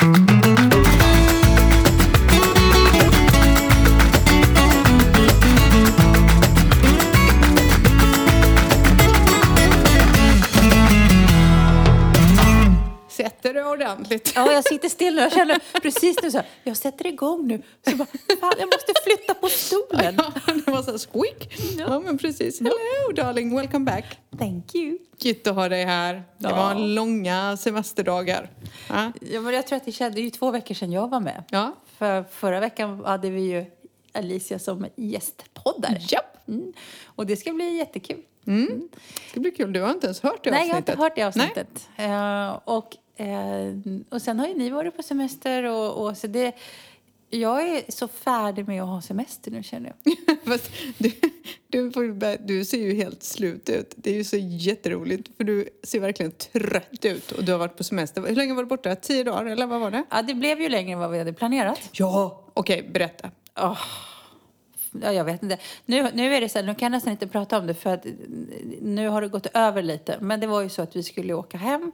Sätter ordentligt. Ja, jag sitter still nu. Jag känner precis nu så här, jag sätter igång nu. Så bara, fan, jag måste flytta på stolen. Ja, det var så här squeak. Ja, men precis. Hello darling, welcome back. Thank you. Gött att ha dig här. Det Ja. var långa semesterdagar. Ja. Ja, men jag tror att det kändes ju två veckor sedan jag var med. Ja. För förra veckan hade vi ju Alicia som gästpoddare. Japp. Mm. Och det ska bli jättekul. Mm. Det blir kul. Du har inte ens hört det Nej, jag har avsnittet. inte hört det avsnittet. Eh, och, eh, och sen har ju ni varit på semester och, och så det... Jag är så färdig med att ha semester nu känner jag. Fast du, du, får, du ser ju helt slut ut. Det är ju så jätteroligt för du ser verkligen trött ut och du har varit på semester. Hur länge var du borta? Tio dagar eller vad var det? Ja, det blev ju längre än vad vi hade planerat. Ja. Okej, berätta. Åh, ja, jag vet inte. Nu, nu är det så här, nu kan jag nästan inte prata om det för att nu har det gått över lite. Men det var ju så att vi skulle åka hem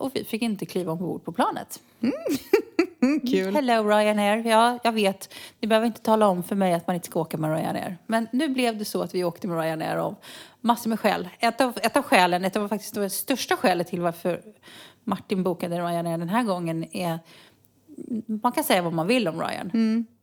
och vi fick inte kliva ombord på planet. Mm, kul. Hello Ryanair. Ja, jag vet. Ni behöver inte tala om för mig att man inte ska åka med Ryanair. Men nu blev det så att vi åkte med Ryanair av massor med skäl. Ett av, ett av skälen, ett av faktiskt det största skälet till varför Martin bokade Ryanair den här gången är... Man kan säga vad man vill om Ryan.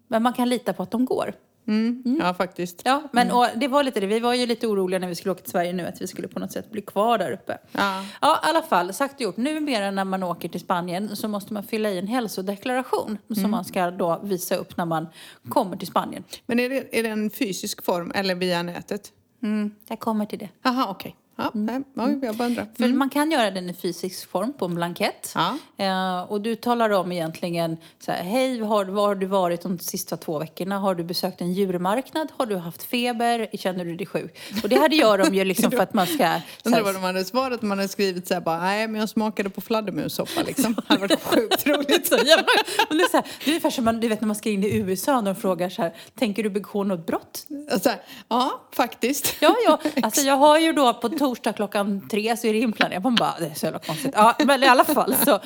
Men man kan lita på att de går. Mm. Ja, faktiskt. Ja, men och det var lite det. Vi var ju lite oroliga när vi skulle åka till Sverige nu att vi skulle på något sätt bli kvar där uppe. Ja. Ja, i alla fall. Sagt och gjort. Numera när man åker till Spanien så måste man fylla i en hälsodeklaration som man ska då visa upp när man kommer till Spanien. Men är det, är det en fysisk form eller via nätet? Mm, jag kommer till det. Jaha, okej. Ja, nej, oj, jag bara undrar. För man kan göra den i fysisk form på en blankett. Ja. Eh, och du talar om egentligen så här, hej, har, var har du varit de sista två veckorna? Har du besökt en djurmarknad? Har du haft feber? Känner du dig sjuk? Och det hade gör de ju liksom för att man ska... Undrar vad de hade svarat om man hade skrivit så här bara, nej men jag smakade på fladdermussoppa liksom. Det hade varit sjukt roligt. Så jävla, men det, är så här, det är ungefär som man, du vet när man ska in i USA och de frågar så här, tänker du begå något brott? Så här, ja, faktiskt. Ja, ja. Alltså jag har ju då på torsdag klockan tre så är det inplanerat. Man bara, det är så jävla konstigt. Ja, men i alla fall så.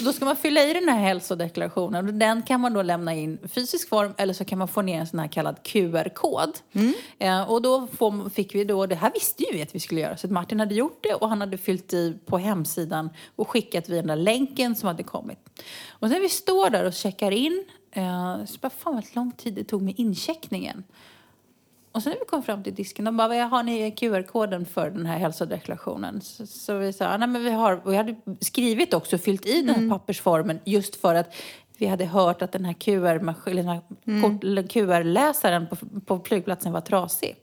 Då ska man fylla i den här hälsodeklarationen och den kan man då lämna in i fysisk form eller så kan man få ner en sån här kallad QR-kod. Eh, och då får, fick vi då, det här visste ju vi att vi skulle göra så Martin hade gjort det och han hade fyllt i på hemsidan och skickat via den där länken som hade kommit. Och sen när vi står där och checkar in eh, så bara, fan vad lång tid det tog med incheckningen. Och sen när vi kom fram till disken, de bara, "Vad har ni QR-koden för den här hälsodeklarationen? Så, så vi sa, nej men vi har, och vi hade skrivit också, fyllt i den här pappersformen just för att vi hade hört att den här QR-maskin- eller den här kort- eller QR-läsaren på, på flygplatsen var trasig.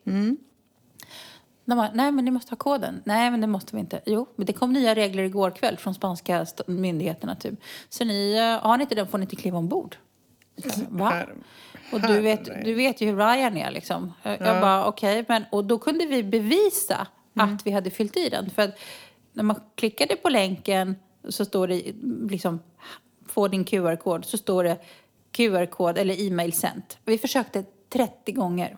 De bara, nej men ni måste ha koden. Nej men det måste vi inte. Jo, men det kom nya regler igår kväll från spanska myndigheterna typ. Så ni, eh, har ni inte den får ni inte kliva ombord. Va? Och du vet, du vet ju hur Ryan är liksom. Jag jag bara, okej, men och då kunde vi bevisa att vi hade fyllt i den. För att när man klickade på länken så står det liksom, få din QR-kod, så står det QR-kod eller e-mail sent. Vi försökte 30 gånger.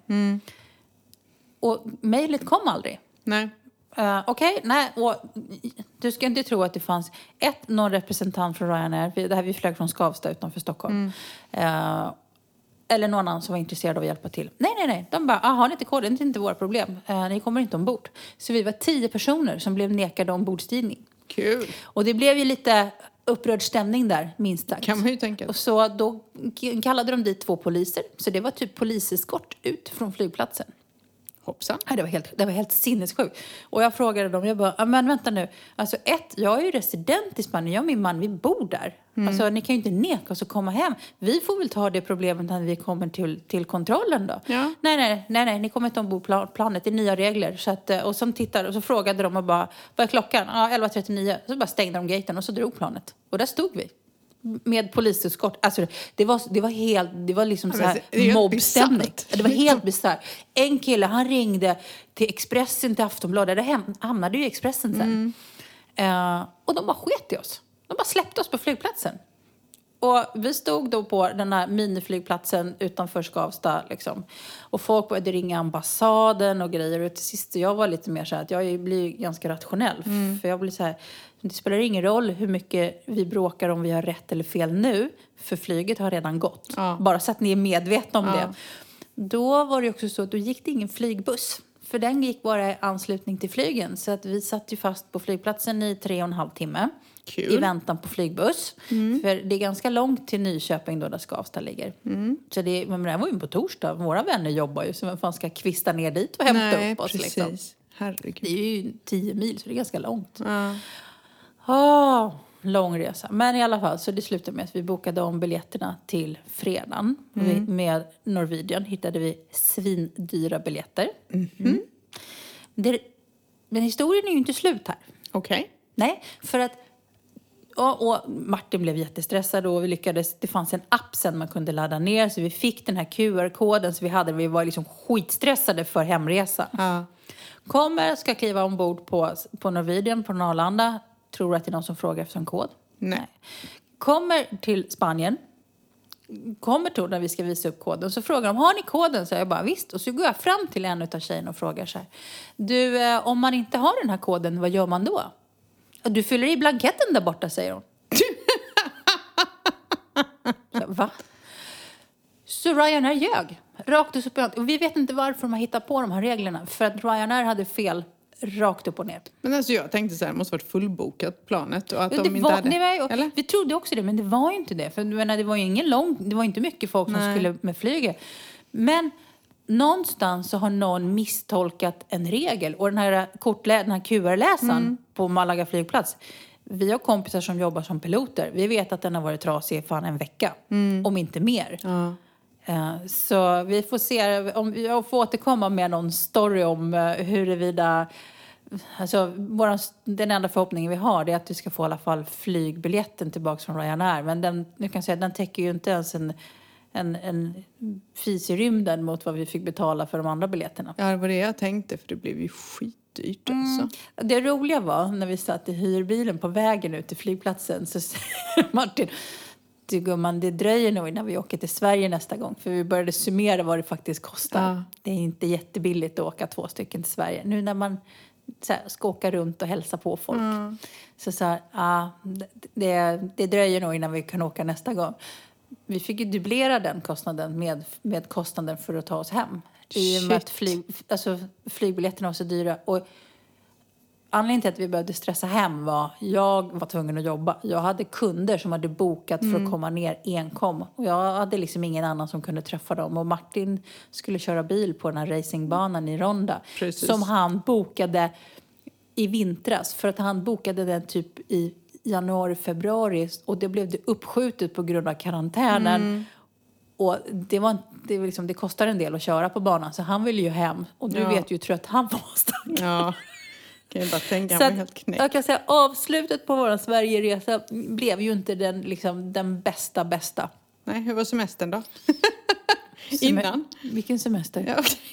Och mejlet kom aldrig. Nej. Uh, Okej, nej. Och du ska inte tro att det fanns ett, någon representant från Ryanair. Vi, det här vi flög från Skavsta utanför Stockholm. Eh, eller någon annan som var intresserad av att hjälpa till. Nej, nej, nej. De bara, "Ah, har ni inte koden? Det är inte våra problem. Eh, ni kommer inte ombord. Så vi var tio personer som blev nekade ombordstigning. Kul. Och det blev ju lite upprörd stämning där, minst sagt. Kan man ju tänka. Och så då kallade de dit två poliser. Så det var typ poliseskort ut från flygplatsen. Hoppsan. Nej, det var helt, det var helt sinnessjukt. Och jag frågade dem, jag bara, "Ja, men vänta nu. Alltså ett, jag är ju resident i Spanien, jag och min man, vi bor där. Mm. Alltså ni kan ju inte neka oss att komma hem. Vi får väl ta det problemet när vi kommer till, till kontrollen då. Ja. Nej, nej, nej, nej, ni kommer inte ombord på planet, det är nya regler. Så att, eh, och, som tittar, och så frågade de och bara, vad är klockan? Ja, 11.39. Så bara stängde de gaten och så drog planet. Och där stod vi. Med poliseskort. Alltså, det, var, det var helt, det var liksom så här mobbstämning. Det var helt bisarrt. En kille, han ringde till Expressen, till Aftonbladet. Det hamnade ju i Expressen sen. Eh, och de bara sket i oss. De bara släppte oss på flygplatsen. Och vi stod då på den här miniflygplatsen utanför Skavsta. Liksom. Och folk började ringa ambassaden och grejer. Och till sist, jag var lite mer så här att jag blir ganska rationell. För jag blir så här, Det spelar ingen roll hur mycket vi bråkar om vi har rätt eller fel nu, för flyget har redan gått. Ja. Bara så att ni är medvetna om Ja. det. Då var det också så att då gick det ingen flygbuss. För den gick bara i anslutning till flygen. Så att vi satt ju fast på flygplatsen i tre och en halv timme. Kul. Mm. I väntan på flygbuss. För det är ganska långt till Nyköping då där Skavsta ligger. Mm. Så det, men det här var ju på torsdag. Våra vänner jobbar ju. Så vem fan ska kvista ner dit och hämta Nej, upp oss precis. liksom. Herregud. Det är ju tio mil så det är ganska långt. Ja. Ah, lång resa. Men i alla fall, så det slutade med att vi bokade om biljetterna till fredagen. Vi, med Norwegian hittade vi svindyra biljetter. Mm. Det, men historien är ju inte slut här. Okej. Nej, för att och, och Martin blev jättestressad och vi lyckades, det fanns en app sen man kunde ladda ner så vi fick den här QR-koden så vi hade, vi var liksom skitstressade för hemresan. Ja. Kommer, ska kliva ombord på, på Norwegian på Arlanda. Tror att det är någon som frågar efter en kod. Nej. Kommer till Spanien. Kommer till när vi ska visa upp koden. Så frågar de, har ni koden? Så jag bara, visst. Och så går jag fram till en av tjejerna och frågar så här. Du, eh, om man inte har den här koden, vad gör man då? Du fyller i blanketten där borta, säger hon. så, Va? Så Ryanair ljög. Rakt upp och. Och vi vet inte varför de har hittat på de här reglerna. För att Ryanair hade fel rakt upp och ner. Men alltså jag tänkte så här, det måste varit fullbokat planet och att Ja, de det inte var, hade... det var, ju- Eller? Vi trodde också det, men det var ju inte det. För menar, det var ju ingen lång, det var inte mycket folk som Nej. skulle med flyget. Men någonstans så har någon misstolkat en regel. Och den här, kortlä, den här QR-läsaren Mm. på Malaga flygplats. Vi har kompisar som jobbar som piloter. Vi vet att den har varit trasig i fan en vecka. Om inte mer. Mm. Ja. Eh, Så vi får se, om jag får återkomma med någon story om eh, huruvida Alltså, våran, den enda förhoppningen vi har är att vi ska få i alla fall flygbiljetten tillbaka från Ryanair. Men den, nu kan säga, den täcker ju inte ens en, en, en fis i rymden mot vad vi fick betala för de andra biljetterna. ja, det var det jag tänkte för det blev ju skitdyrt Mm. alltså. Det roliga var när vi satt i hyrbilen på vägen ut till flygplatsen så säger Martin du gumman, det dröjer nog innan vi åker till Sverige nästa gång. För vi började summera vad det faktiskt kostar. Ja. Det är inte jättebilligt att åka två stycken till Sverige. Nu när man så här, ska åka runt och hälsa på folk. Så så här, ja, det, det dröjer nog innan vi kan åka nästa gång. Vi fick ju dubblera den kostnaden med, med kostnaden för att ta oss hem. I och med att flyg, alltså, flygbiljetterna var så dyra. Och Anledningen till att vi behövde stressa hem var jag var tvungen att jobba. Jag hade kunder som hade bokat för Mm. att komma ner enkom. Och jag hade liksom ingen annan som kunde träffa dem. Och Martin skulle köra bil på den här racingbanan i Ronda. Precis. Som han bokade i vintras. För att han bokade den typ i januari, februari. Och det blev det uppskjutet på grund av karantänen. Mm. Och det, var, det, liksom, det kostar en del att köra på banan. Så han ville ju hem. Och du Ja. vet ju hur trött han var. stackarn. Ja, kan jag bara tänka. Så att, helt knäckt. jag kan säga avslutet på vår Sverigeresa blev ju inte den, liksom, den bästa bästa. Nej, hur var semestern då? Innan? Vilken semester? Ja, okej.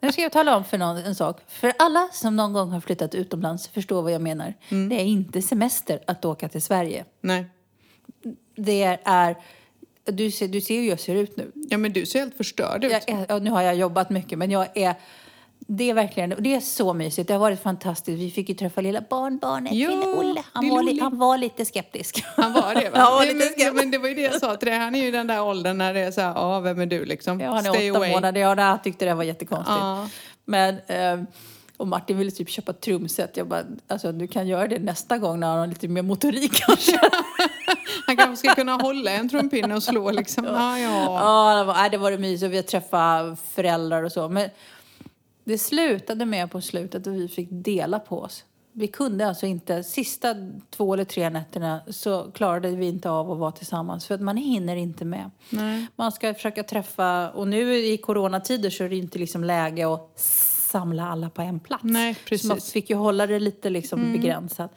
Nu ska jag tala om för någon en sak. För alla som någon gång har flyttat utomlands förstår vad jag menar. Mm. Det är inte semester att åka till Sverige. Nej. Det är... Du ser, du ser hur jag ser ut nu. Ja, men du ser helt förstörd ut. Jag är, ja, nu har jag jobbat mycket, men jag är... Det är verkligen och det är så mysigt. Det har varit fantastiskt. Vi fick ju träffa lilla barnbarnet, Ja, lille Olle. Han lille var, Olle. han var lite skeptisk. Han var det va? Ja, Nej, lite men, skeptisk. ja, men det var ju det jag sa till dig. Han är ju den där åldern när det är så här, ja vem är du liksom? Ja, han är Stay åtta away. månader. Ja, han tyckte det var jättekonstigt. Ja. Men, eh, och Martin ville typ köpa trumset. Jag bara, alltså du kan göra det nästa gång när han har lite mer motorik kanske. Han kanske ska kunna hålla en trumpinne och slå liksom. Ja, ja. Ja, det var, nej, det var det mysigt. Vi har träffat föräldrar och så. Men det slutade med på slutet att vi fick dela på oss. Vi kunde alltså inte, sista två eller tre nätterna så klarade vi inte av att vara tillsammans för att man hinner inte med. Nej. Man ska försöka träffa, och nu i coronatider så är det inte liksom läge att samla alla på en plats. Nej, Så man precis. Mm. fick ju hålla det lite liksom begränsat.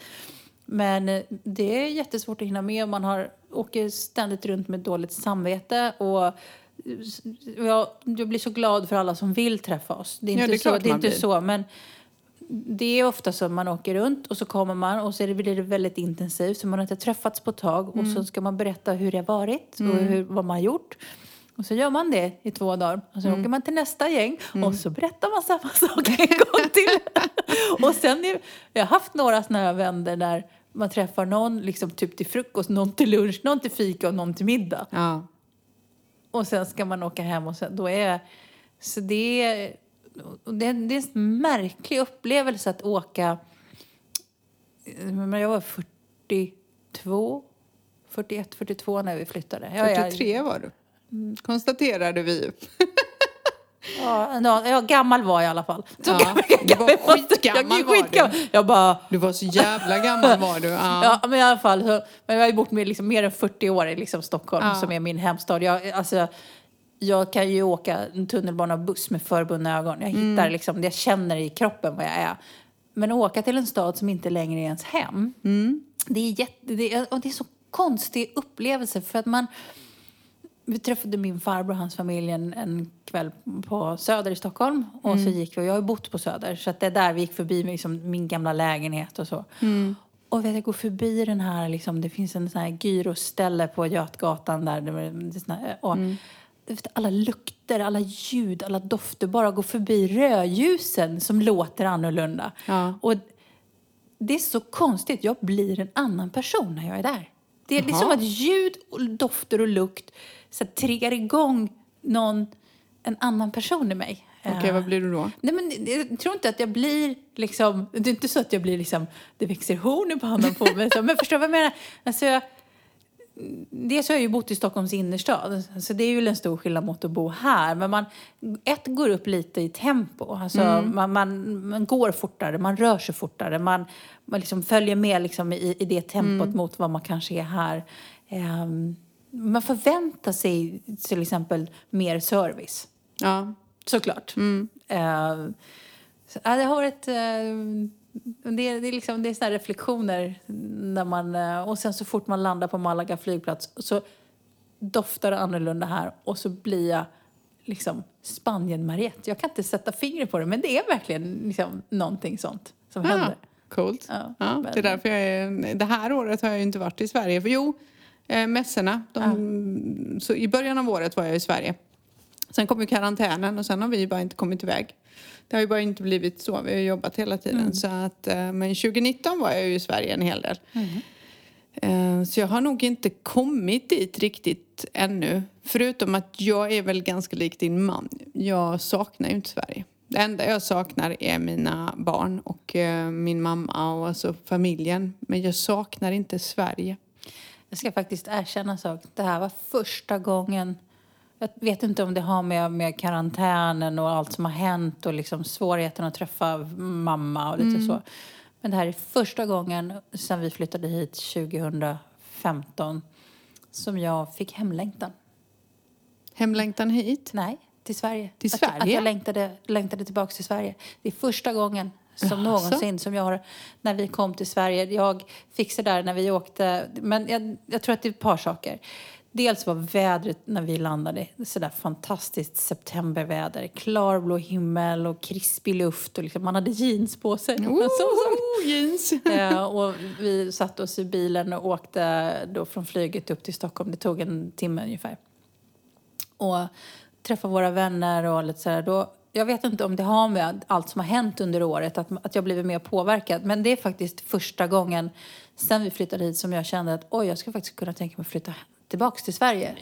Men eh, det är jättesvårt att hinna med och man har, åker ständigt runt med dåligt samvete. Och jag, jag blir så glad för alla som vill träffa oss. Det är Ja, inte, det är så, det är inte blir. så, men det är ofta så man åker runt och så kommer man och så blir det väldigt intensivt så man har inte träffats på ett tag och Mm. så ska man berätta hur det har varit och hur, vad man har gjort. Och så gör man det i två dagar. Och så åker man till nästa gäng och så berättar man samma sak en gång till. och sen är, jag har haft några sådana här vänner där man träffar någon liksom typ till frukost, någon till lunch, någon till fika och någon till middag. Ja. Och sen ska man åka hem och sen, då är... Så det är, det, är- en märklig upplevelse att åka... Jag var 42, 41, 42 när vi flyttade. Jag är- 43 var du. Konstaterade vi. Ja, ja, ja, gammal var jag i alla fall. Så Ja, gammal- du var jag skitgammal jag, var du. skitgammal. Jag bara... Du var så jävla gammal var du. Ja. Ja, men i alla fall. Så, men jag har ju bott med liksom mer än 40 år i liksom Stockholm, Ja. som är min hemstad. Jag, alltså, jag kan ju åka en tunnelbana och buss med förbundna ögon. Jag Mm. hittar liksom, jag känner i kroppen vad jag är. Men att åka till en stad som inte längre är ens hem, Mm. det, är jätte, det, är, och det är så konstig upplevelse. För att man... Vi träffade min farbror och hans familj en, en kväll på Söder i Stockholm. Och Mm. så gick vi, och jag har ju bott på Söder, så det är där vi gick förbi liksom min gamla lägenhet och så. Mm. Och vet, jag går förbi den här, liksom, det finns en sån här gyroställe på Götgatan där. Det, det här, och, Mm. vet, alla lukter, alla ljud, alla dofter. Bara gå förbi rödljusen som låter annorlunda. Ja. Och det är så konstigt. Jag blir en annan person när jag är där. Det är liksom att ljud, och dofter och lukt så här, triggar igång någon, en annan person i mig. Okej, Eh, vad blir du då? Nej, men jag tror inte att jag blir liksom... Det är inte så att jag blir liksom... Det växer horn i pannan på mig. Så, men förstår du vad jag menar? Alltså, jag, dels har jag ju bott i Stockholms innerstad. Så det är ju en stor skillnad mot att bo här. Men man, ett går upp lite i tempo. Alltså, man, man, man går fortare, man rör sig fortare. Man, man liksom följer med liksom i, i det tempot mot vad man kanske är här. Ehm, man förväntar sig till exempel mer service. Ja. Såklart. Eh, så, ja, det har varit... eh, det, är- det är liksom, det är såna här reflektioner när man... eh, och sen så fort man landar på Malaga flygplats så doftar det annorlunda här och så blir jag liksom Spanien-Mariette. Jag kan inte sätta fingret på det men det är verkligen liksom någonting sånt som Ja, händer. coolt. Ja, Ja, det är därför jag är, det här året har jag ju inte varit i Sverige. För jo, eh, mässorna. De, så I början av året var jag i Sverige. Sen kom ju karantänen och sen har vi bara inte kommit iväg. Det har ju bara inte blivit så. Vi har jobbat hela tiden. Så att, eh, men 2019 var jag ju i Sverige en hel del. Eh, Så jag har nog inte kommit dit riktigt ännu. Förutom att jag är väl ganska lik din man. Jag saknar ju inte Sverige. Det enda jag saknar är mina barn och eh, min mamma och alltså familjen. Men jag saknar inte Sverige. Jag ska faktiskt erkänna en sak. Det här var första gången... Jag vet inte om det har med, med karantänen och allt som har hänt och liksom svårigheten att träffa mamma och lite så. Men det här är första gången sedan vi flyttade hit 2015 som jag fick hemlängtan. Hemlängtan hit? Nej, till Sverige. Till Att, jag- att Sverige? jag längtade, längtade tillbaka till Sverige. Det är första gången som Jaså? någonsin som jag har, när vi kom till Sverige. Jag fick så där när vi åkte, men jag, jag tror att det är ett par saker. Dels var vädret när vi landade sådär fantastiskt septemberväder. Klarblå himmel och krispig luft och liksom, man hade jeans på sig. Så- så- Oh, jeans! Eh, och vi satte oss i bilen och åkte då från flyget upp till Stockholm. Det tog en timme ungefär. Och träffa våra vänner och lite sådär. Då, jag vet inte om det har med allt som har hänt under året, att, att jag blivit mer påverkad. Men det är faktiskt första gången sen vi flyttade hit som jag kände att oj, jag skulle faktiskt kunna tänka mig att flytta tillbaka till Sverige.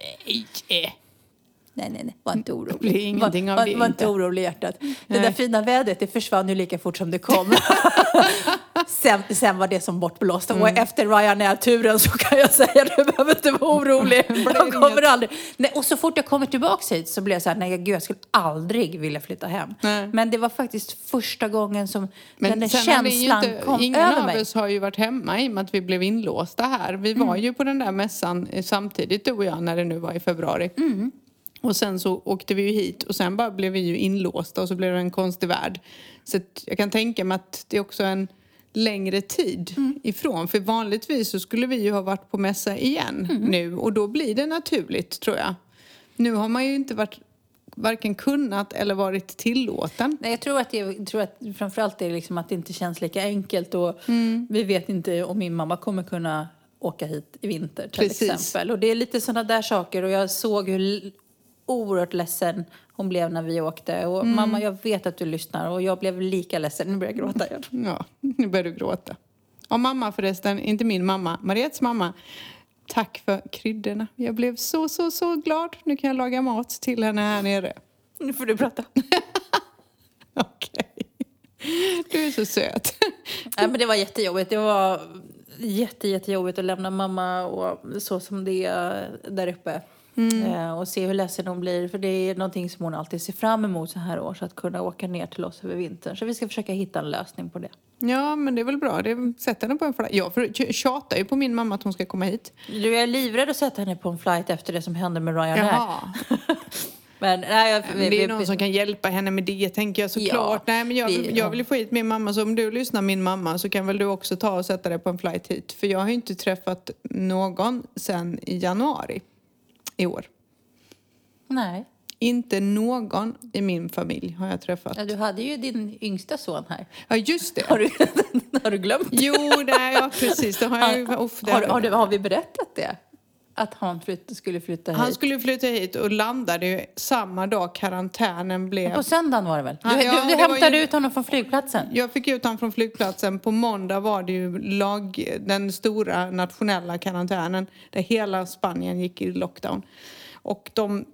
Nej. Nej, nej, nej. Var inte orolig. blir ingenting var, av var, det, Var inte. orolig hjärtat. Det Nej. där fina vädret, det försvann ju lika fort som det kom. sen, sen var det som bortblåst. Och Mm. efter Ryanair-turen så kan jag säga du behöver inte vara orolig. Jag kommer aldrig... Nej, och så fort jag kommer tillbaks hit så blir jag så här, nej gud, jag skulle aldrig vilja flytta hem. Nej. Men det var faktiskt första gången som den där det känslan inte, kom ingen över av mig. oss har ju varit hemma i och med att vi blev inlåsta här. Vi var Mm. ju på den där mässan eh, samtidigt du och jag när det nu var i februari. Mm. Och sen så åkte vi ju hit och sen bara blev vi ju inlåsta och så blev det en konstig värld. Så jag kan tänka mig att det är också en längre tid Mm. ifrån. För vanligtvis så skulle vi ju ha varit på mässa igen Mm. nu och då blir det naturligt tror jag. Nu har man ju inte varit varken kunnat eller varit tillåten. Nej, jag tror att, det, jag tror att framförallt är liksom att det inte känns lika enkelt. Och Mm. Vi vet inte om min mamma kommer kunna åka hit i vinter till Precis. exempel. Och det är lite sådana där saker. Och jag såg hur oerhört ledsen hon blev när vi åkte. Och Mm. mamma, jag vet att du lyssnar och jag blev lika ledsen. Nu börjar jag gråta igen. Ja, nu börjar du gråta. Och mamma förresten, inte min mamma, Mariettes mamma. Tack för kryddorna. Jag blev så, så, så glad. Nu kan jag laga mat till henne här nere. Nu får du prata. Okej. Du är så söt. Nej, men det var jättejobbigt. Det var jätte, jättejobbigt att lämna mamma och så som det är där uppe. Eh, och se hur ledsen hon blir. För det är någonting som hon alltid ser fram emot så här års. Att kunna åka ner till oss över vintern. Så vi ska försöka hitta en lösning på det. Ja, men det är väl bra. Det sätt henne på en flight. Jag för- tjatar ju på min mamma att hon ska komma hit. Du är livrädd att sätta henne på en flight efter det som hände med Ryanair. Jaha. Men, nej, jag, Men det är någon som kan hjälpa henne med det, tänker jag såklart. Ja, Nej, men jag, vi- jag vill ju få hit min mamma, så om du lyssnar min mamma så kan väl du också ta och sätta dig på en flight hit. För jag har ju inte träffat någon sen i januari i år. Nej. Inte någon i min familj har jag träffat. Ja, du hade ju din yngsta son här. Ja, just det. Har du, har du glömt? Jo, nej, ja, precis. Det har jag. Har, har, har- har, du, har vi berättat det? Att han flytt, skulle flytta hit? Han skulle flytta hit och landade ju samma dag karantänen blev. På söndagen var det väl? Du, Ja, ja, du, du hämtade ju- ut honom från flygplatsen? Jag fick ut honom från flygplatsen. På måndag var det ju lag, den stora nationella karantänen där hela Spanien gick i lockdown. Och de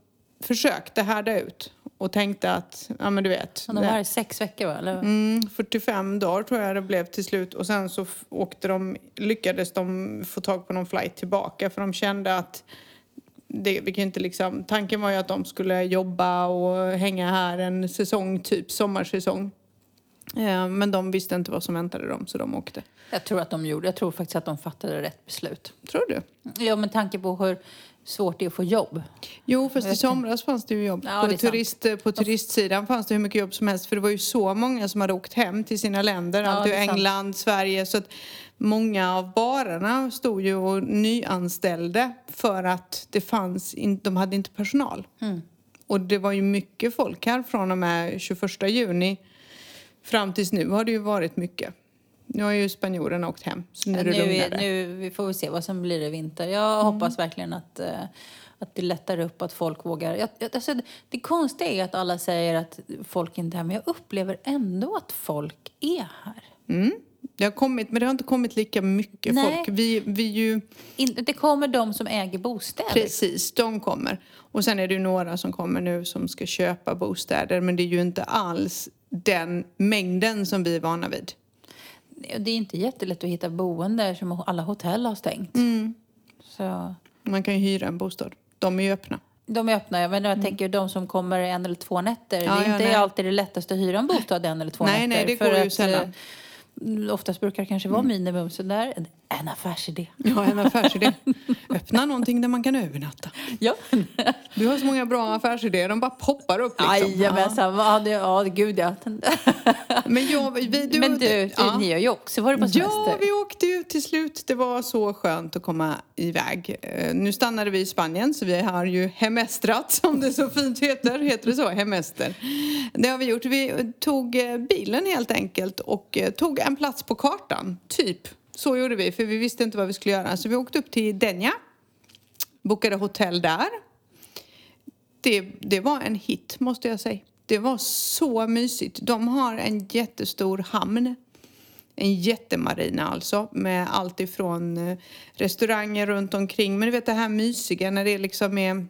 försökte härda ut och tänkte att, ja men du vet. Han var här i sex veckor va? Eller? Mm, 45 dagar tror jag det blev till slut och sen så åkte de, lyckades de få tag på någon flight tillbaka för de kände att det, vi kan inte liksom, tanken var ju att de skulle jobba och hänga här en säsong, typ sommarsäsong. Eh, Men de visste inte vad som väntade dem så de åkte. Jag tror att de gjorde. Jag tror faktiskt att de fattade rätt beslut. Tror du? Ja, med tanke på hur svårt det är att få jobb. Jo, fast i somras fanns det ju jobb. Ja, på, sant. turist, på turistsidan fanns det hur mycket jobb som helst. För det var ju så många som hade åkt hem till sina länder. Ja, allt det i är sant. England, Sverige. Så att många av barerna stod ju och nyanställde för att det fanns in, de hade inte personal. Mm. Och det var ju mycket folk här från och med 21 juni fram tills nu har det ju varit mycket. Nu har ju spanjorerna åkt hem, så nu är det nu, lugnare. nu vi får vi se vad som blir i vinter. Jag hoppas verkligen att, eh, att det lättar upp, att folk vågar. Jag, jag, alltså, det, det konstiga är att alla säger att folk inte är här, men jag upplever ändå att folk är här. Mm. Det har kommit, men det har inte kommit lika mycket Nej. folk. Vi, vi ju... In, det kommer de som äger bostäder. Precis, de kommer. Och sen är det ju några som kommer nu som ska köpa bostäder men det är ju inte alls den mängden som vi är vana vid. Det är inte jättelätt att hitta boende som alla hotell har stängt. Mm. Så Man kan ju hyra en bostad. De är ju öppna. de är öppna. Men jag tänker de som kommer en eller två nätter. Mm. Ja, det är ja, inte nej. alltid det lättaste att hyra en bostad en eller två Nej, nätter. nej, det går ju att, sällan. Mm. eh, Oftast brukar det kanske vara minimum. Så där, en, affärsidé. Ja, en affärsidé. Öppna någonting där man kan övernatta. Ja. Du har så många bra affärsidéer, de bara poppar upp liksom. Jajamensan. Ja. det- ja, gud ja. Men, jag, vi, du, Men du, du ja. ni har ju också varit på semester. Ja, vi åkte ju till slut. Det var så skönt att komma iväg. Eh, Nu stannade vi i Spanien så vi har ju hemestrat som det så fint heter. Heter det så? Hemester. Det har vi gjort. Vi tog eh, bilen helt enkelt och eh, tog en plats på kartan. Typ. Så gjorde vi för vi visste inte vad vi skulle göra. Så vi åkte upp till Denja. Bokade hotell där. Det, det var en hit måste jag säga. Det var så mysigt. De har en jättestor hamn. En jättemarina alltså med allt ifrån eh, restauranger runt omkring. Men du vet det här mysiga när det liksom är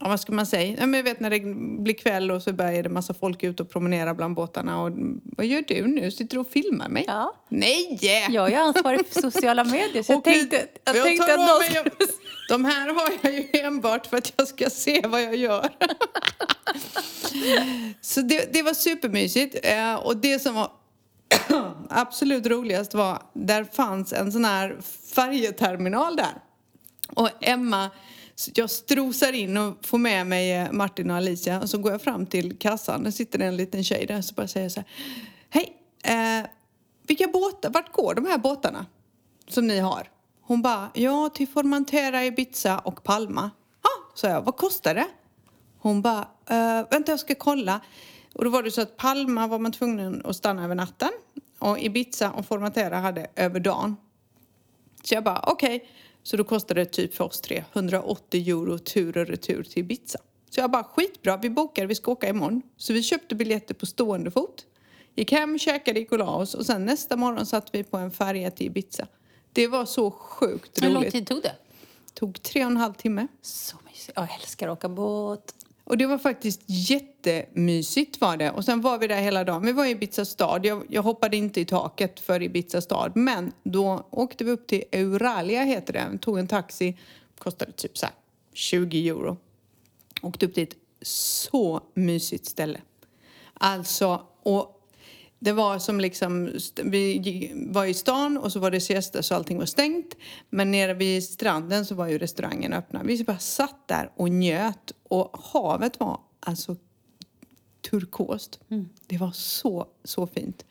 Ja, vad ska man säga? Ja, men jag vet när det blir kväll och så börjar det massa folk ut och promenera bland båtarna. Och, vad gör du nu? Sitter du och filmar mig? Ja. Nej! Jag är ansvarig för sociala medier. Så jag Och tänkte, jag jag tänkte att någon mig- jag- De här har jag ju enbart för att jag ska se vad jag gör. Så det, det var supermysigt. Eh, Och det som var absolut roligast var, där fanns en sån här färjeterminal där. Och Emma, så jag strosar in och får med mig eh, Martin och Alicia och så går jag fram till kassan. Där sitter det en liten tjej där så bara säger jag så här. Hej, eh, vilka båtar, vart går de här båtarna som ni har? Hon bara, ja till Formentera, Ibiza och Palma. Ja, sa jag, vad kostar det? Hon bara, eh, vänta jag ska kolla. Och då var det så att Palma var man tvungen att stanna över natten. Och Ibiza och Formentera hade över dagen. Så jag bara, okej. Så då kostade det typ för oss tre 180 euro tur och retur till Ibiza. Så jag bara skitbra, vi bokar, vi ska åka imorgon. Så vi köpte biljetter på stående fot. Gick hem, käkade, gick och la oss och sen nästa morgon satt vi på en färja till Ibiza. Det var så sjukt Hur lång roligt. tid tog det? tog tre och en halv timme. Så mysigt. Jag älskar att åka båt. Och det var faktiskt jättemysigt var det. Och sen var vi där hela dagen. Vi var i Ibiza stad. Jag, jag hoppade inte i taket för Ibiza stad. Men då åkte vi upp till Euralia heter det. Tog en taxi. Kostade typ så här 20 euro. Åkte upp dit. Så mysigt ställe. Alltså, och det var som liksom, vi var i stan och så var det siesta så allting var stängt. Men nere vid stranden så var ju restaurangen öppna. Vi bara satt där och njöt och havet var alltså turkost. Mm. Det var så, så fint.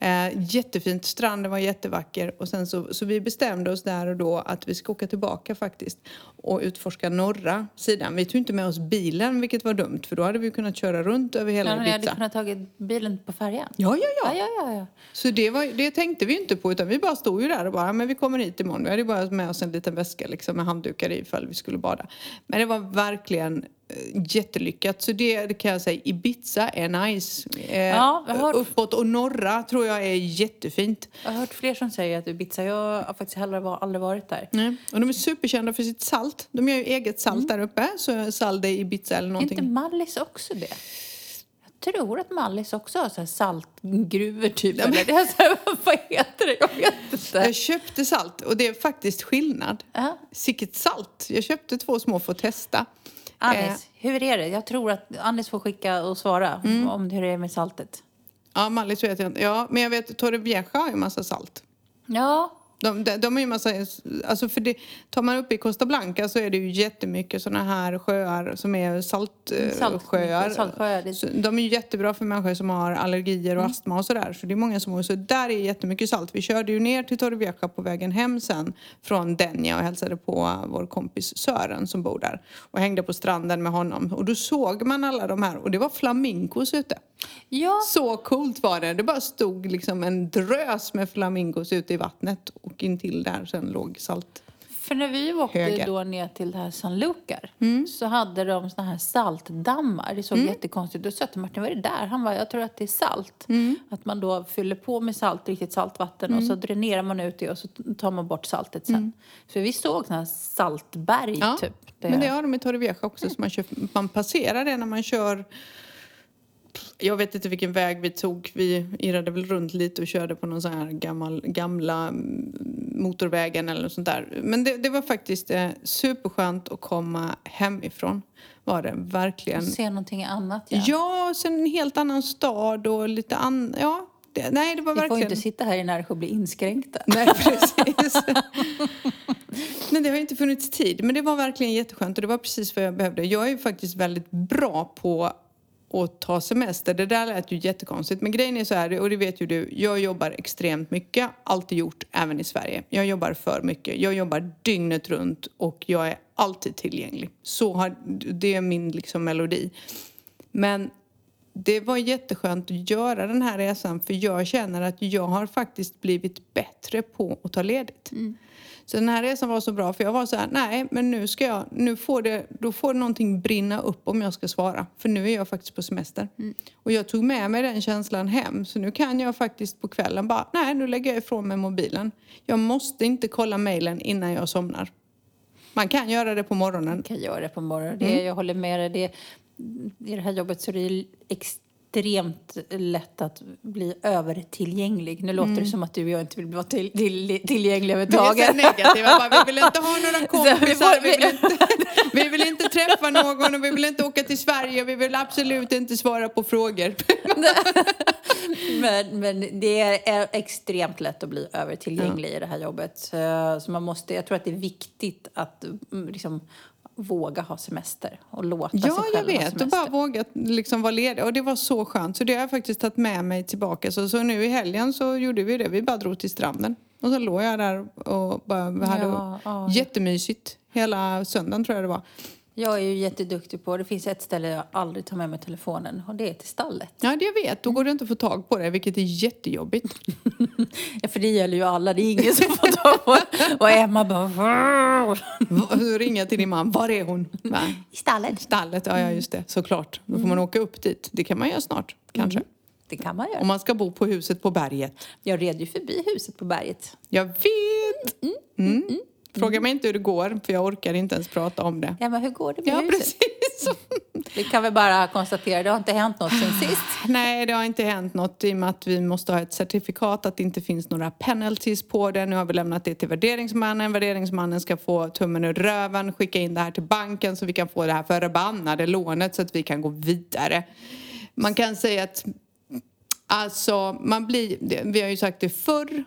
Eh, jättefint. Stranden var jättevacker. Och sen så, så vi bestämde oss där och då att vi ska åka tillbaka faktiskt och utforska norra sidan. Vi tog inte med oss bilen, vilket var dumt, för då hade vi kunnat köra runt över hela Ja, men jag hade Ibiza. kunnat tagit bilen på färjan. Ja, ja, ja. Ja, ja, ja. ja. Så det, var, det tänkte vi inte på utan vi bara stod ju där och bara, men vi kommer hit imorgon. Vi hade bara med oss en liten väska liksom, med handdukar i ifall vi skulle bada. Men det var verkligen eh, jättelyckat. Så det, det kan jag säga, Ibiza är nice. Eh, Ja, jag har hört- Uppåt och norra tror jag är jättefint. Jag har hört fler som säger att Ibiza, jag har faktiskt heller aldrig varit där. Nej. Och de är superkända för sitt salt. De gör ju eget salt där uppe. Så Sal de Ibiza eller Är någonting. inte Mallis också det? Jag tror att Mallis också har så saltgruvor typ. Eller det är så här, vad heter det? Jag vet inte. Jag köpte salt och det är faktiskt skillnad. Ja. Sicket salt. Jag köpte två små för att testa. Eh, Alice, hur är det? Jag tror att Alice får skicka och svara Mm. om hur det är med saltet. Ja, Mallis vet jag inte. Ja, men jag vet Torrevieja har ju massa salt. Ja, De, de, de har ju massa, alltså för det, tar man upp i Costa Blanca så är det ju jättemycket såna här sjöar som är saltsjöar. Salt- sjöar. saltsjöar, Så de är ju jättebra för människor som har allergier och astma och sådär. Så det är många som så där är jättemycket salt. Vi körde ju ner till Torrevieja på vägen hem sen från Denja och hälsade på vår kompis Sören som bor där. Och hängde på stranden med honom. Och då såg man alla de här och det var flamingos ute. ja. Så coolt var det. Det bara stod liksom en drös med flamingos ute i vattnet och intill där sen låg salt. För när vi åkte Höger. då ner till det här San Lucar Mm. så hade de såna här saltdammar. Det såg jättekonstigt ut. Då sa till Martin, vad är det där? Han bara, jag tror att det är salt. Mm. Att man då fyller på med salt, riktigt saltvatten och så dränerar man ut det och så tar man bort saltet sen. För vi såg såna här saltberg Mm. Ja, typ. men det har de i Torrevieja också. Så man, kör, man passerar det när man kör... Jag vet inte vilken väg vi tog. Vi irrade väl runt lite och körde på någon sån här gammal, gamla mm, motorvägen eller något sånt där. Men det, det var faktiskt eh, superskönt att komma hemifrån. Var det verkligen. Se någonting annat, ja. Ja, sen en helt annan stad och lite annan... Ja, det, nej, det var Vi får ju verkligen... inte sitta här i Närsjö och bli inskränkta. Nej, precis. Men det har inte funnits tid. Men det var verkligen jätteskönt och det var precis vad jag behövde. Jag är ju faktiskt väldigt bra på och ta semester. Det där lät ju jättekonstigt. Men grejen är så här, och det vet ju du, jag jobbar extremt mycket. Alltid gjort, även i Sverige. Jag jobbar för mycket. Jag jobbar dygnet runt och jag är alltid tillgänglig. Så har, det är min liksom melodi. Men det var jätteskönt att göra den här resan för jag känner att jag har faktiskt blivit bättre på att ta ledigt. Så den här resan var så bra för jag var så här, nej men nu ska jag, nu får det, då får någonting brinna upp om jag ska svara. För nu är jag faktiskt på semester. Och jag tog med mig den känslan hem så nu kan jag faktiskt på kvällen bara, nej nu lägger jag ifrån mig mobilen. Jag måste inte kolla mejlen innan jag somnar. Man kan göra det på morgonen. kan göra det på morgonen. Det, Mm. Jag håller med dig. Det, I det här jobbet så är det extremt lätt att bli övertillgänglig. Nu låter det som att du och jag inte vill vara till, till, tillgängliga Mm. Vi är så överhuvudtaget. negativa. Bara, vi vill inte ha några kompisar, vi vi vill inte, vi vill inte träffa någon och vi vill inte åka till Sverige. Vi vill absolut inte svara på frågor. men, men det är extremt lätt att bli övertillgänglig i det här jobbet. Så, så man måste, jag tror att det är viktigt att mm, liksom, våga ha semester och låta sig Ja, själv jag ha vet. semester. Och bara vågat liksom vara ledig. Och det var så skönt. Så det har jag faktiskt tagit med mig tillbaka. Så, så nu i helgen så gjorde vi det. Vi bara drog till stranden. Och så låg jag där och bara hade Ja, ja. jättemysigt. Hela söndagen tror jag det var. Jag är ju jätteduktig på, det finns ett ställe jag aldrig tar med mig telefonen och det är till stallet. Ja, det jag vet. Då går det inte att få tag på det, vilket är jättejobbigt. Ja, för det gäller ju alla, det är ingen som får tag på. Och Emma bara... Så ringer jag till din man. Var är hon? Va? I stallet. Stallet, ja, ja just det. Såklart. Då får man åka upp dit. Det kan man göra snart, kanske. Det kan man Om göra. man ska bo på huset på berget. Jag red ju förbi huset på berget. Jag vet! Mm. Fråga mig inte hur det går, för jag orkar inte ens prata om det. Emma, hur går det med Ja, huset? precis. Vi kan väl bara konstatera, det har inte hänt något sen sist. Nej, det har inte hänt något i och med att vi måste ha ett certifikat att det inte finns några penalties på det. Nu har vi lämnat det till värderingsmannen. Värderingsmannen ska få tummen ur röven, skicka in det här till banken så vi kan få det här förbannade lånet så att vi kan gå vidare. Man kan säga att alltså, man blir, vi har ju sagt det förr,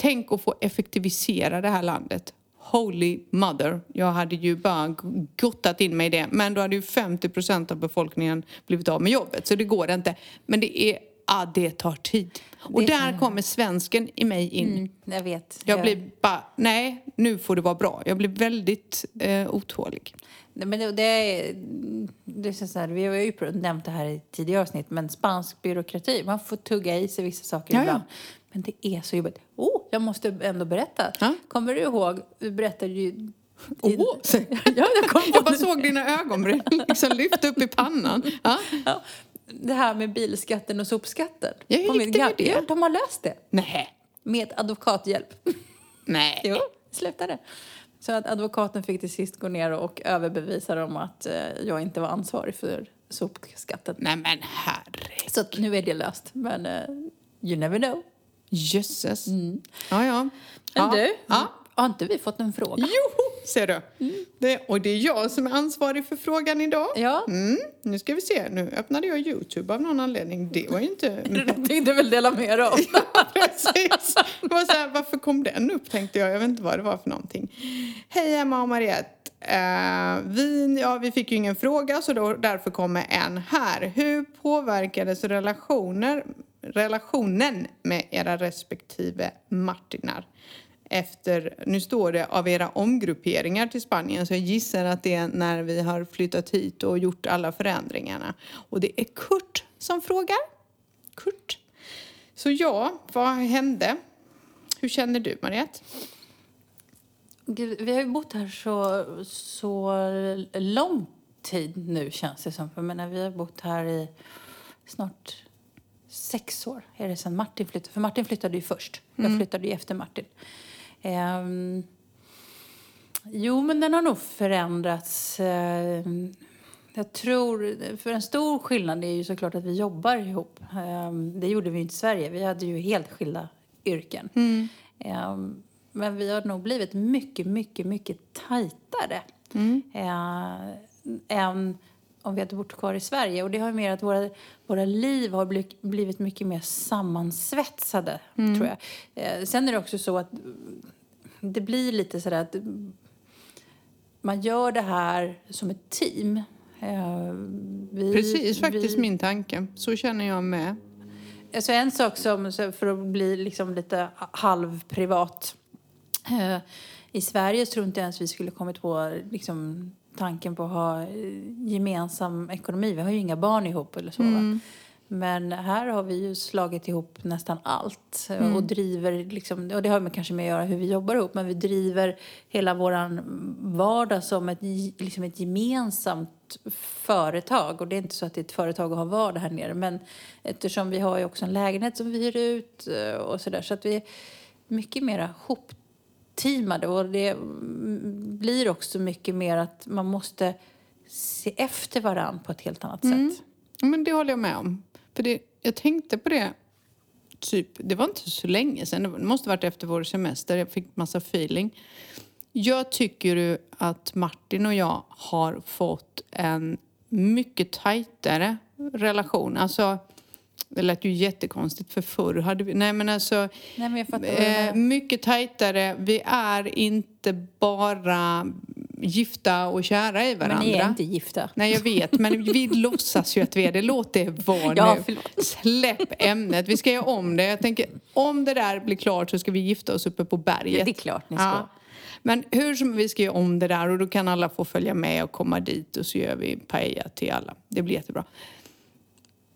Tänk att få effektivisera det här landet. Holy mother. Jag hade ju bara gottat in mig i det. Men då hade ju 50 procent av befolkningen blivit av med jobbet. Så det går inte. Men det är, ah, det tar tid. Och Det- där kommer svensken i mig in. Mm, jag vet. Jag blir bara, nej, nu får det vara bra. Jag blir väldigt eh, otålig. Nej, Men det, det är, det är så här, vi har ju nämnt det här i tidigare avsnitt, men spansk byråkrati, man får tugga i sig vissa saker Ja, ja. Men det är så jobbigt. Oh, jag måste ändå berätta. Ja. Kommer du ihåg, vi berättade ju... Åh! ja, jag kom Jag bara såg dina ögonbryn liksom lyfta upp i pannan. Ja. ja, Det här med bilskatten och sopskatten. Ja, hur gick det med det? Ja, de har löst det. Nej. Med advokathjälp. Nej. Jo, slutade. Så att advokaten fick till sist gå ner och överbevisa dem att eh, jag inte var ansvarig för sopskatten. Nej men herre. Så att nu är det löst. Men eh, you never know. Jösses. Ja, ja. Men ja. du, Ja. har inte vi fått en fråga? Joho, ser du. Det, och det är jag som är ansvarig för frågan idag. Ja, Mm, nu ska vi se. Nu öppnade jag Youtube av någon anledning. Det var ju inte... du tänkte väl dela med dig av? Precis. Det var så här, varför kom den upp tänkte jag. Jag vet inte vad det var för någonting. Hej Emma och Mariette. Eh, vi, ja, vi fick ju ingen fråga så då, därför kommer en här. Hur påverkades relationer, relationen med era respektive Martinar? Efter, nu står det av era omgrupperingar till Spanien så jag gissar att det är när vi har flyttat hit och gjort alla förändringarna. Och det är Kurt som frågar. Kurt. Så ja, vad hände? Hur känner du, Mariette? Gud, vi har ju bott här så, så lång tid nu känns det som. För jag menar, vi har bott här i snart sex år är det sedan Martin flyttade. För Martin flyttade ju först. Jag flyttade ju efter Martin. Ehm, jo, men den har nog förändrats. Ehm, jag tror, för en stor skillnad är ju såklart att vi jobbar ihop. Ehm, det gjorde vi ju inte i Sverige. Vi hade ju helt skilda yrken. Ehm, men vi har nog blivit mycket, mycket, mycket tajtare. Eh, än om vi hade bott kvar i Sverige. Och det har ju mer att våra, våra liv har blivit, blivit mycket mer sammansvetsade, tror jag. Eh, sen är det också så att det blir lite sådär att man gör det här som ett team. Eh, vi, Precis faktiskt vi, min tanke. Så känner jag med. Alltså en sak som, för att bli liksom lite halvprivat. Eh, I Sverige tror inte ens vi skulle kommit på liksom, tanken på att ha eh, gemensam ekonomi. Vi har ju inga barn ihop eller så. Va? Men här har vi ju slagit ihop nästan allt eh, och driver, liksom, och det har med kanske med att göra hur vi jobbar ihop, men vi driver hela våran vardag som ett, liksom ett gemensamt företag. Och det är inte så att det är ett företag att ha vardag här nere, men eftersom vi har ju också en lägenhet som vi hyr ut eh, och sådär, så att vi är mycket mera hopteamade och det mm, blir också mycket mer att man måste se efter varann på ett helt annat sätt. Ja, Men det håller jag med om. För det, jag tänkte på det, typ, det var inte så länge sedan. Det måste varit efter vår semester. Jag fick massa feeling. Jag tycker att Martin och jag har fått en mycket tajtare relation. Alltså, det lät ju jättekonstigt för förr hade vi... Nej men alltså... Nej, men jag fattar Eh, mycket tajtare. Vi är inte bara gifta och kära i varandra. Men ni är inte gifta. Nej, jag vet, men vi låtsas ju att vi är det. Låt det vara Ja, nu. förlåt. Släpp ämnet. Vi ska göra om det. Jag tänker, om det där blir klart så ska vi gifta oss uppe på berget. Det är klart ni ska. Men hur som vi ska göra om det där och då kan alla få följa med och komma dit och så gör vi paella till alla. Det blir jättebra.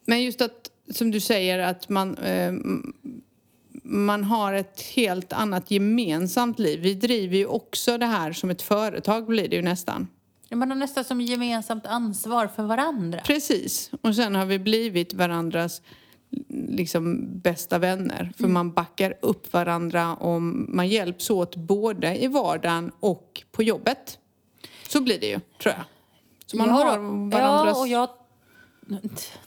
Men just att, som du säger, att man, eh, man har ett helt annat gemensamt liv. Vi driver ju också det här som ett företag blir det ju nästan. Man har nästan som gemensamt ansvar för varandra. Precis. Och sen har vi blivit varandras liksom bästa vänner. För man backar upp varandra och man hjälps åt både i vardagen och på jobbet. Så blir det ju, tror jag. Så man Ja, har varandras... Ja, och jag...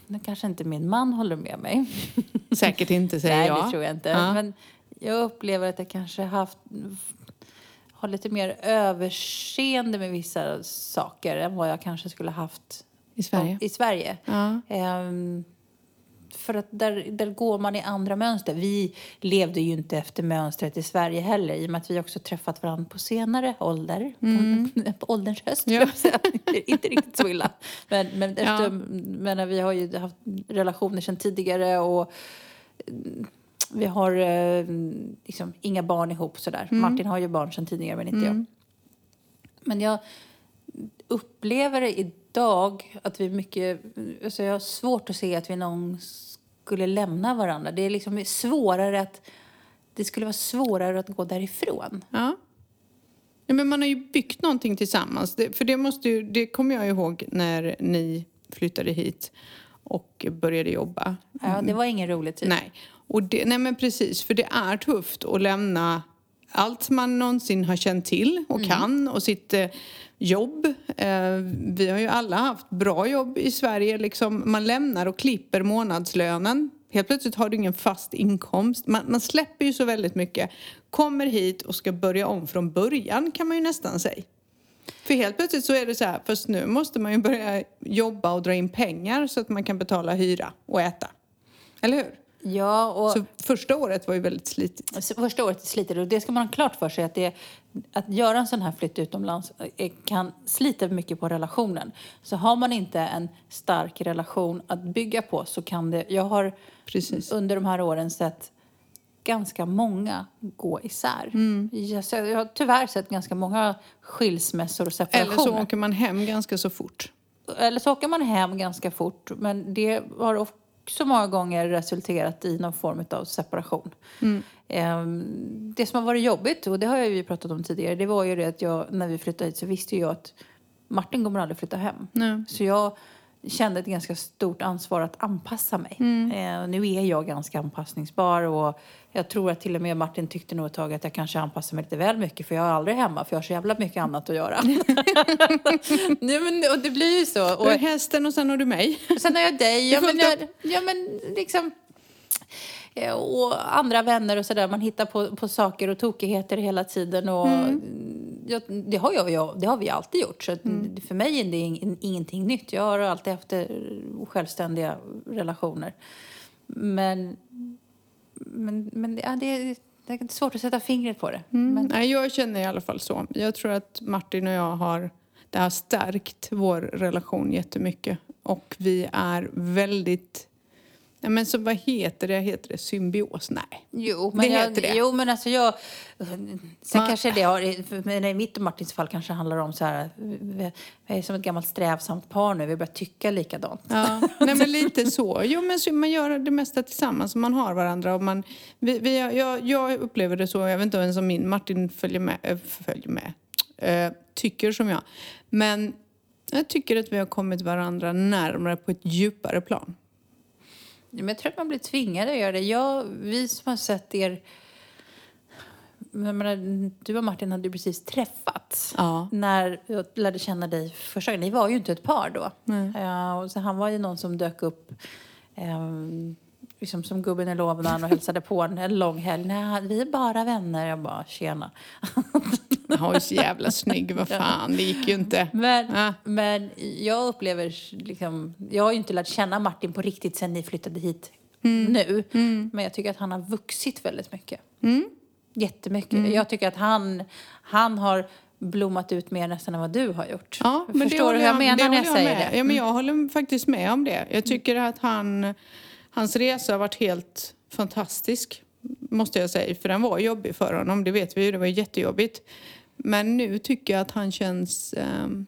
Nu kanske inte min man håller med mig. Säkert inte, säger Nej, jag. det tror jag inte. Ja. Men jag upplever att jag kanske haft har lite mer överseende med vissa saker än vad jag kanske skulle haft I Sverige. i Sverige. Ja. Ehm, för att där, där går man i andra mönster. Vi levde ju inte efter mönstret i Sverige heller i och med att vi också träffat varandra på senare ålder. På, på ålderns höst, Mm. Ja. Inte riktigt så illa. Men, men, efter, Ja. men vi har ju haft relationer sedan tidigare och mm, vi har eh, liksom inga barn ihop sådär. Mm. Martin har ju barn sedan tidigare men inte jag. Men jag upplever det idag att vi mycket... Alltså jag har svårt att se att vi någon skulle lämna varandra. Det är liksom svårare att... Det skulle vara svårare att gå därifrån. Ja. ja. Men man har ju byggt någonting tillsammans. Det, för det, måste ju, det kommer jag ihåg när ni flyttade hit och började jobba. Ja, det var ingen rolig tid. Nej. Och det, nej men precis, för det är tufft att lämna allt man någonsin har känt till och kan och sitt jobb. Eh, vi har ju alla haft bra jobb i Sverige. Liksom, man lämnar och klipper månadslönen. Helt plötsligt har du ingen fast inkomst. Man, man släpper ju så väldigt mycket. Kommer hit och ska börja om från början kan man ju nästan säga. För helt plötsligt så är det så här, fast nu måste man ju börja jobba och dra in pengar så att man kan betala hyra och äta. Eller hur? Ja, och Så första året var ju väldigt slitigt. Första året är slitet och det ska man ha klart för sig att, det, att göra en sån här flytt utomlands eh, kan slita mycket på relationen. Så har man inte en stark relation att bygga på så kan det... Jag har Precis. under de här åren sett ganska många gå isär. Mm. Jag, jag har tyvärr sett ganska många skilsmässor och Eller separationer. så åker man hem ganska så fort. Eller så åker man hem ganska fort. Men det har också många gånger resulterat i någon form av separation. Ehm, Det som har varit jobbigt, och det har jag ju pratat om tidigare, det var ju det att jag, när vi flyttade hit så visste jag att Martin kommer aldrig flytta hem. Nej. Så jag kände ett ganska stort ansvar att anpassa mig. Eh, nu är jag ganska anpassningsbar och jag tror att till och med Martin tyckte nog ett tag att jag kanske anpassar mig lite väl mycket för jag är aldrig hemma för jag har så jävla mycket annat att göra. Nej, men, och det blir ju så. Och, Du är hästen och sen har du mig. och sen har jag dig. Ja, men, jag, ja, men liksom... eh, Och andra vänner och sådär. Man hittar på, på saker och tokigheter hela tiden. Och ja, det, har jag, jag, det har vi alltid gjort. Så att för mig är det ing, ingenting nytt. Jag har alltid haft självständiga relationer. Men, men, men ja, det, är, det är svårt att sätta fingret på det. Men, Nej, jag känner i alla fall så. Jag tror att Martin och jag har... Det har stärkt vår relation jättemycket. Och vi är väldigt... Nej, men så vad heter det? Heter det symbios? Nej. Jo, Det men, jag, heter det. jo, men alltså jag... Sen Man- kanske det har... Men i mitt och Martins fall kanske det handlar om så här... Vi vi är som ett gammalt strävsamt par nu. Vi börjar tycka likadant. Ja, nej men lite så. Jo men så man gör det mesta tillsammans. Man har varandra och man... Vi, vi, jag, jag upplever det så, jag vet inte ens om min Martin följer med, äh, följer med eh, tycker som jag. Men jag tycker att vi har kommit varandra närmare på ett djupare plan. Men jag tror att man blir tvingad att göra det. Jag, vi som har sett er... Menar, du och Martin hade ju precis träffats. Ja. När jag lärde känna dig första gången. Ni var ju inte ett par då. Nej. Ja, och så han var ju någon som dök upp eh, liksom som gubben i lådan och hälsade på en lång helg. Nej, vi är bara vänner. Jag bara, tjena. Han var ju så jävla snygg, vad fan, det gick ju inte. Men, Ja. men jag upplever liksom, jag har ju inte lärt känna Martin på riktigt sen ni flyttade hit nu. Men jag tycker att han har vuxit väldigt mycket. Jättemycket. Jag tycker att han, han har blommat ut mer nästan än vad du har gjort. Ja, men Förstår du hur jag menar det när jag håller säger med. det? Ja, men jag håller faktiskt med om det. Jag tycker att han, hans resa har varit helt fantastisk, måste jag säga. För den var jobbig för honom, det vet vi ju. Det var jättejobbigt. men nu tycker jag att han känns... ehm,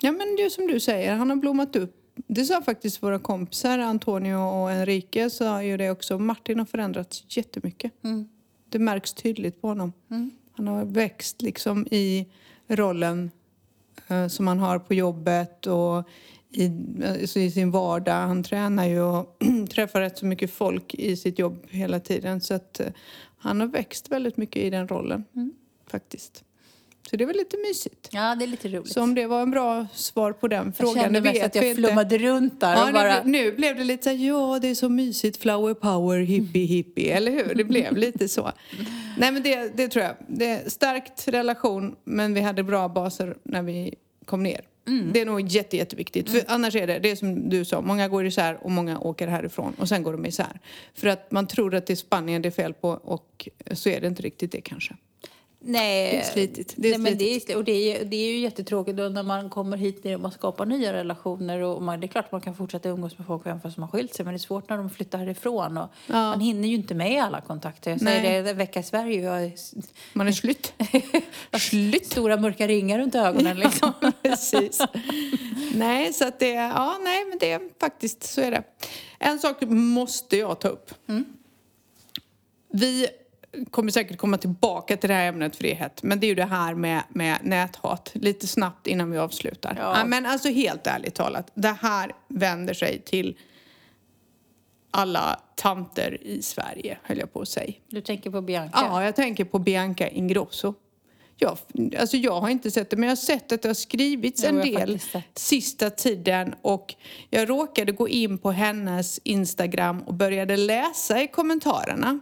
ja, men det är som du säger, han har blommat upp. Det sa faktiskt våra kompisar, Antonio och Enrique, sa ju det också. Martin har förändrats jättemycket. Det märks tydligt på honom. Han har växt liksom i rollen eh, som han har på jobbet och i, alltså i sin vardag. Han tränar ju och träffar rätt så mycket folk i sitt jobb hela tiden. Så att eh, han har växt väldigt mycket i den rollen faktiskt. Så det väl lite mysigt. Ja, det är lite roligt. Så om det var en bra svar på den jag frågan, kände det vet att jag inte. flummade runt där Ja, och bara... nu, nu blev det lite så här, ja det är så mysigt, flower power, hippie hippie, eller hur? Det blev lite så. Nej men det, det tror jag. Det är stärkt relation, men vi hade bra baser när vi kom ner. Mm. Det är nog jätte, jätteviktigt. För annars är det, det är som du sa, många går isär och många åker härifrån och sen går de isär. För att man tror att det är Spanien det är fel på och så är det inte riktigt det kanske. Nej, Det är slitigt. Det är nej, men det, är, och det, är, det är ju jättetråkigt då när man kommer hit ner och man skapar nya relationer. Och man, det är klart man kan fortsätta umgås med folk även fast man skilt sig. Men det är svårt när de flyttar härifrån. Och Man hinner ju inte med alla kontakter. Jag säger Nej. det, en vecka i Sverige. Jag Man är slut. slut. stora mörka ringar runt ögonen. Liksom. Precis. nej, så att det, ja, nej, men det är faktiskt så är det. En sak måste jag ta upp. Vi kommer säkert komma tillbaka till det här ämnet för det är hett. Men det är ju det här med, med näthat. Lite snabbt innan vi avslutar. Ja. men alltså helt ärligt talat. Det här vänder sig till alla tanter i Sverige, höll jag på att säga. Du tänker på Bianca? Ja, jag tänker på Bianca Ingrosso. Jag, alltså jag har inte sett det, men jag har sett att det har skrivits Jo, en del sista tiden och jag råkade gå in på hennes Instagram och började läsa i kommentarerna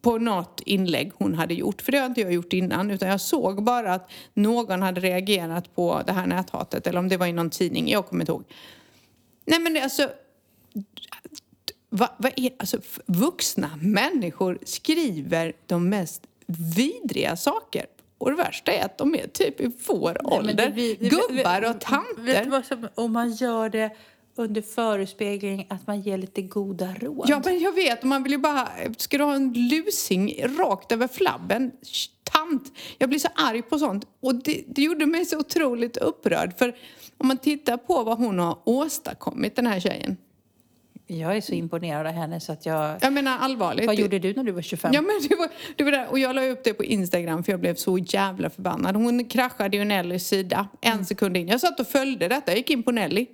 på något inlägg hon hade gjort. För det har inte jag gjort innan utan jag såg bara att någon hade reagerat på det här näthatet eller om det var i någon tidning, jag kommer inte ihåg. Nej men det, alltså vad, vad är, alltså, vuxna människor skriver de mest vidriga saker. Och det värsta är att de är typ i vår Nej, ålder. det- vi- vi- Gubbar och Vet du tanter. vad som, om man gör det under förespegling att man ger lite goda råd. Ja, men jag vet. Man vill ju bara... Ska du ha en lusing rakt över flabben? Tant! Jag blir så arg på sånt. Och det, det gjorde mig så otroligt upprörd. För om man tittar på vad hon har åstadkommit, den här tjejen. Jag är så imponerad av henne så att jag... Jag menar allvarligt. Vad gjorde du när du var 25? Ja, men det var, det var där. Och jag la upp det på Instagram för jag blev så jävla förbannad. Hon kraschade ju Nellys sida en Mm. sekund in. Jag satt och följde detta. Jag gick in på Nelly.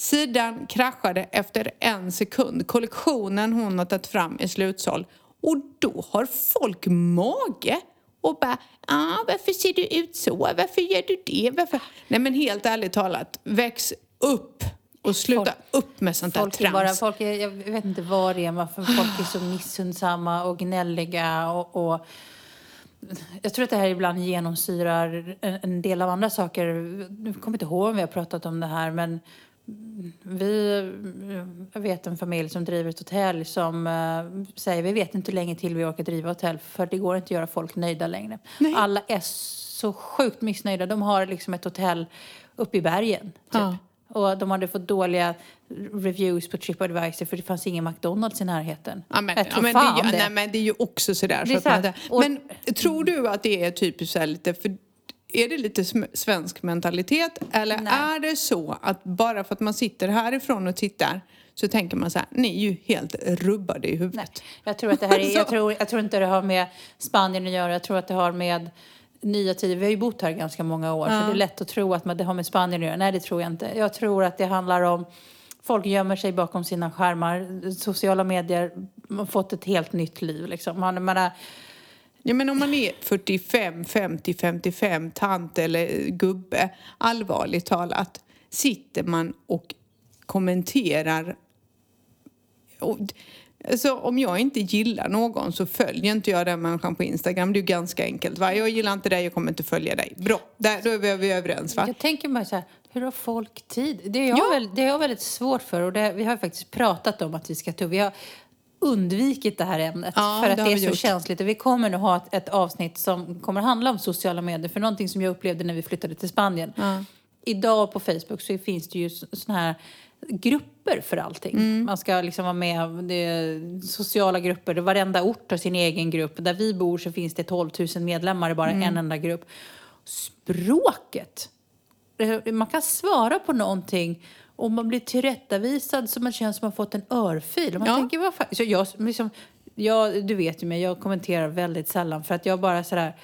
Sidan kraschade efter en sekund. Kollektionen hon har tagit fram är slutsåld. Och då har folk mage och bara ah, varför ser du ut så? Varför gör du det? Varför? Nej men helt ärligt talat, väx upp och sluta Folk- upp med sånt där trams. bara, folk är, jag vet inte vad det är, varför folk är så missundsamma och gnälliga och, och jag tror att det här ibland genomsyrar en, en del av andra saker. Jag kommer inte ihåg om vi har pratat om det här men vi, jag vet en familj som driver ett hotell som eh, säger vi vet inte hur länge till vi orkar driva hotell för det går inte att göra folk nöjda längre. Alla är så sjukt missnöjda. De har liksom ett hotell uppe i bergen. Typ. Ja. Och de hade fått dåliga reviews på Tripadvisor för det fanns ingen McDonalds i närheten. Ja, men, jag ja, tror men, fan det, det. Nej, men det är ju också sådär. Så att man, och- men tror du att det är typiskt så lite, för är det lite svensk mentalitet eller Nej. är det så att bara för att man sitter härifrån och tittar så tänker man så här, ni är ju helt rubbade i huvudet. Nej, jag tror att det här är, jag tror, jag tror inte det har med Spanien att göra. Jag tror att det har med nya tider. Vi har ju bott här ganska många år så det är lätt att tro att man- det har med Spanien att göra. Nej, det tror jag inte. Jag tror att det handlar om Folk gömmer sig bakom sina skärmar. Sociala medier har fått ett helt nytt liv. Liksom. Man, man är, Ja, men om man är 45, 50, 55, tant eller gubbe, allvarligt talat, sitter man och kommenterar. Och, alltså, om jag inte gillar någon så följer inte jag den människan på Instagram. Det är ju ganska enkelt. Va? Jag gillar inte dig, jag kommer inte följa dig. Bra, där, då är vi, vi överens. Va? Jag tänker bara så här, hur har folk tid? Det är jag, Ja. väl, det är jag väldigt svårt för och det, vi har faktiskt pratat om att vi ska ta Vi har undvikit det här ämnet Ja, för att det det, är så gjort. känsligt. Och vi kommer nu ha ett, ett avsnitt som kommer handla om sociala medier. För någonting som jag upplevde när vi flyttade till Spanien. Idag på Facebook så finns det ju såna här grupper för allting. Man ska liksom vara med, det sociala grupper, varenda ort har sin egen grupp. Där vi bor så finns det 12 000 medlemmar i bara en enda grupp. Språket! Eh, Man kan svara på någonting och man blir tillrättavisad så man känner som man fått en örfil. Man Ja. tänker, vad fan? Så jag, liksom, jag, du vet ju mig, jag kommenterar väldigt sällan för att jag bara sådär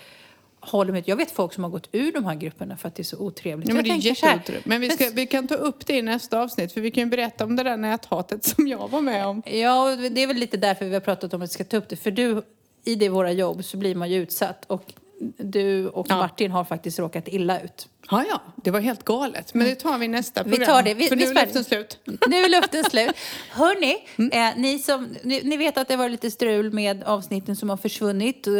håller mig. Jag vet folk som har gått ur de här grupperna för att det är så otrevligt. Ja, men det är jätteotroligt. Men vi, ska, vi kan ta upp det i nästa avsnitt för vi kan ju berätta om det där näthatet som jag var med om. Ja, det är väl lite därför vi har pratat om att vi ska ta upp det. För du, i det våra jobb så blir man ju utsatt. Och du och Ja. Martin har faktiskt råkat illa ut. Ja, ja, det var helt galet. Men det tar vi nästa Vi program. tar det. Vi- för vi nu är luften slut. Nu är luften slut. Hörni, Mm. eh, ni, som, ni, ni vet att det var lite strul med avsnitten som har försvunnit. Eh,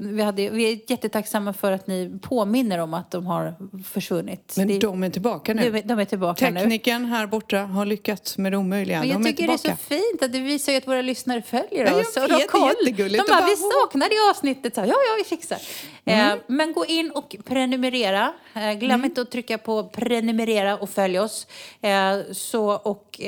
vi, hade, vi är jättetacksamma för att ni påminner om att de har försvunnit. Men Det- de är tillbaka nu. de, de är tillbaka nu. Tekniken här borta har lyckats med det omöjliga. Men de jag tycker det är så fint att det visar ju att våra lyssnare följer Ja, jag oss. och vet, de det är koll. jättegulligt. De Och bara, vi bara, "Åh." saknar det avsnittet. Så, ja, ja, vi fixar. Mm. Eh, men gå in och prenumerera. Eh, glöm inte att trycka på prenumerera och följ oss. Eh, så, och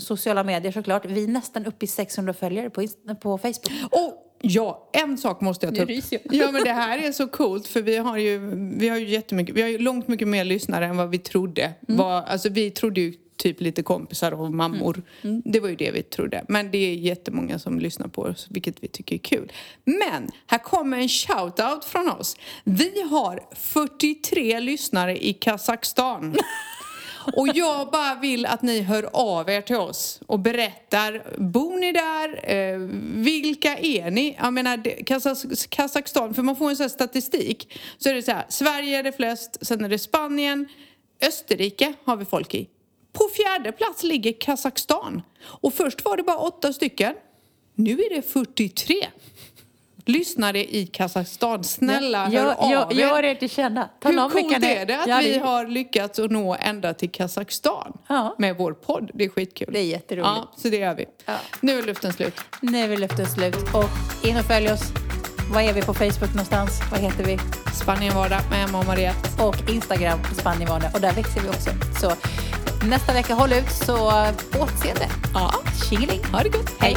sociala medier såklart. Vi är nästan uppe i 600 följare på, på Facebook. Och ja, en sak måste jag ta upp. Ja, men det här är så coolt för vi har ju, vi har ju jättemycket, vi har ju långt mycket mer lyssnare än vad vi trodde. Mm. Var, alltså vi trodde ju typ lite kompisar och mammor. Mm. Det var ju det vi trodde. Men det är jättemånga som lyssnar på oss, vilket vi tycker är kul. Men här kommer en shout-out från oss. Vi har 43 lyssnare i Kazakstan. Och jag bara vill att ni hör av er till oss och berättar. Bor ni där? Eh, vilka är ni? Jag menar, Kazakstan, för man får en sån här statistik. Så är det så här, Sverige är det flest, sen är det Spanien, Österrike har vi folk i. På fjärde plats ligger Kazakstan. Och först var det bara åtta stycken. Nu är det 43 lyssnare i Kazakstan. Snälla, hör jag, av jag, er. Gör er till kända. Tala Hur coolt är det att Ja, vi har lyckats att nå ända till Kazakstan Ja. med vår podd? Det är skitkul. Det är jätteroligt. Ja, så det gör vi. Ja. Nu är luften slut. Nu är luften slut. Och in och följ oss. Var är vi på Facebook någonstans? Vad heter vi? Spanienvardag med Emma och Mariette. Och Instagram, Spanienvardag. Och där växer vi också. Så nästa vecka, håll ut så på återseende. Ja, Tjingeling! ha det gott. Hej!